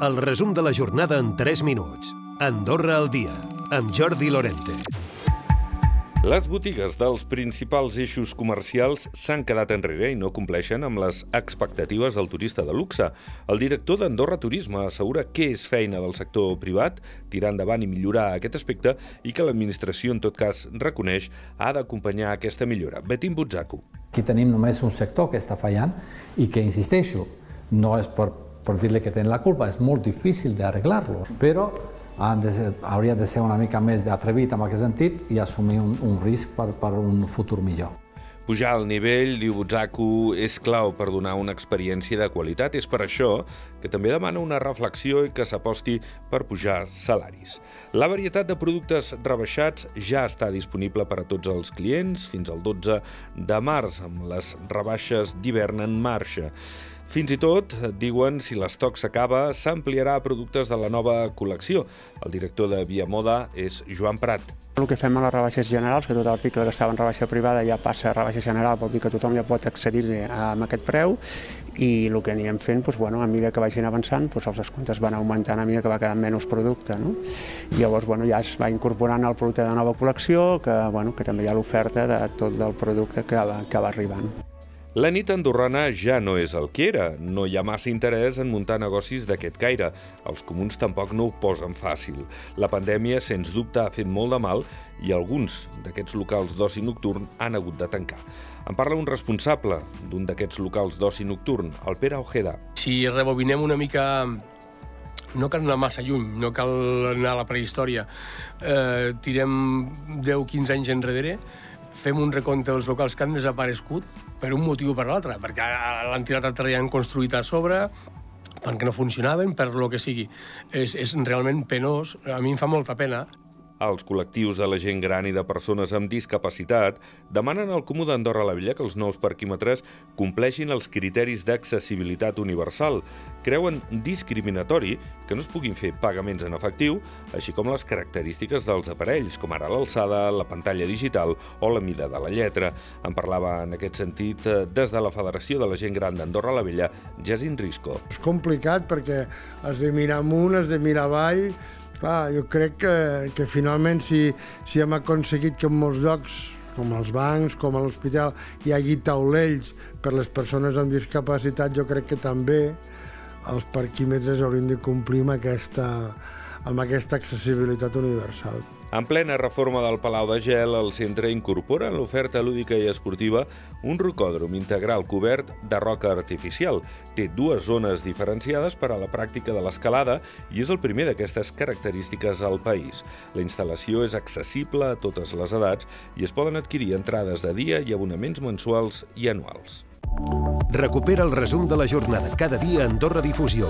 El resum de la jornada en 3 minuts. Andorra al dia, amb Jordi Lorente. Les botigues dels principals eixos comercials s'han quedat enrere i no compleixen amb les expectatives del turista de luxe. El director d'Andorra Turisme assegura que és feina del sector privat tirar endavant i millorar aquest aspecte i que l'administració, en tot cas, reconeix ha d'acompanyar aquesta millora. Betim Butzaco. Aquí tenim només un sector que està fallant i que, insisteixo, no és per, per dir-li que tenen la culpa, és molt difícil d'arreglar-lo, però de ser, hauria de ser una mica més d'atrevit en aquest sentit i assumir un, un risc per, per un futur millor. Pujar el nivell, diu Butzaku, és clau per donar una experiència de qualitat. És per això que també demana una reflexió i que s'aposti per pujar salaris. La varietat de productes rebaixats ja està disponible per a tots els clients fins al 12 de març, amb les rebaixes d'hivern en marxa. Fins i tot, diuen, si l'estoc s'acaba, s'ampliarà a productes de la nova col·lecció. El director de Via Moda és Joan Prat. El que fem a les rebaixes generals, que tot l'article que estava en rebaixa privada ja passa a rebaixa general, vol dir que tothom ja pot accedir amb aquest preu i el que anirem fent, doncs, bueno, a mesura que vagin avançant, doncs, els descomptes van augmentant a mesura que va quedant menys producte. No? I llavors bueno, ja es va incorporant el producte de nova col·lecció, que, bueno, que també hi ha l'oferta de tot el producte que va, que va arribant. La nit andorrana ja no és el que era. No hi ha massa interès en muntar negocis d'aquest caire. Els comuns tampoc no ho posen fàcil. La pandèmia, sens dubte, ha fet molt de mal i alguns d'aquests locals d'oci nocturn han hagut de tancar. En parla un responsable d'un d'aquests locals d'oci nocturn, el Pere Ojeda. Si rebobinem una mica no cal anar massa lluny, no cal anar a la prehistòria. Eh, tirem 10-15 anys enrere, fem un recompte dels locals que han desaparegut per un motiu o per l'altre, perquè l'han tirat al terreny i han construït a sobre, perquè no funcionaven, per lo que sigui. És, és realment penós, a mi em fa molta pena. Els col·lectius de la gent gran i de persones amb discapacitat demanen al Comú d'Andorra la Vella que els nous parquímetres compleixin els criteris d'accessibilitat universal. Creuen discriminatori que no es puguin fer pagaments en efectiu, així com les característiques dels aparells, com ara l'alçada, la pantalla digital o la mida de la lletra. En parlava en aquest sentit eh, des de la Federació de la Gent Gran d'Andorra la Vella, Jacint Risco. És complicat perquè has de mirar amunt, has de mirar avall, Clar, jo crec que, que finalment si, si hem aconseguit que en molts llocs, com als bancs, com a l'hospital, hi hagi taulells per les persones amb discapacitat, jo crec que també els parquímetres haurien de complir amb aquesta, amb aquesta accessibilitat universal. En plena reforma del Palau de Gel, el centre incorpora en l'oferta lúdica i esportiva un rocòdrom integral cobert de roca artificial. Té dues zones diferenciades per a la pràctica de l'escalada i és el primer d'aquestes característiques al país. La instal·lació és accessible a totes les edats i es poden adquirir entrades de dia i abonaments mensuals i anuals. Recupera el resum de la jornada cada dia a Andorra Difusió.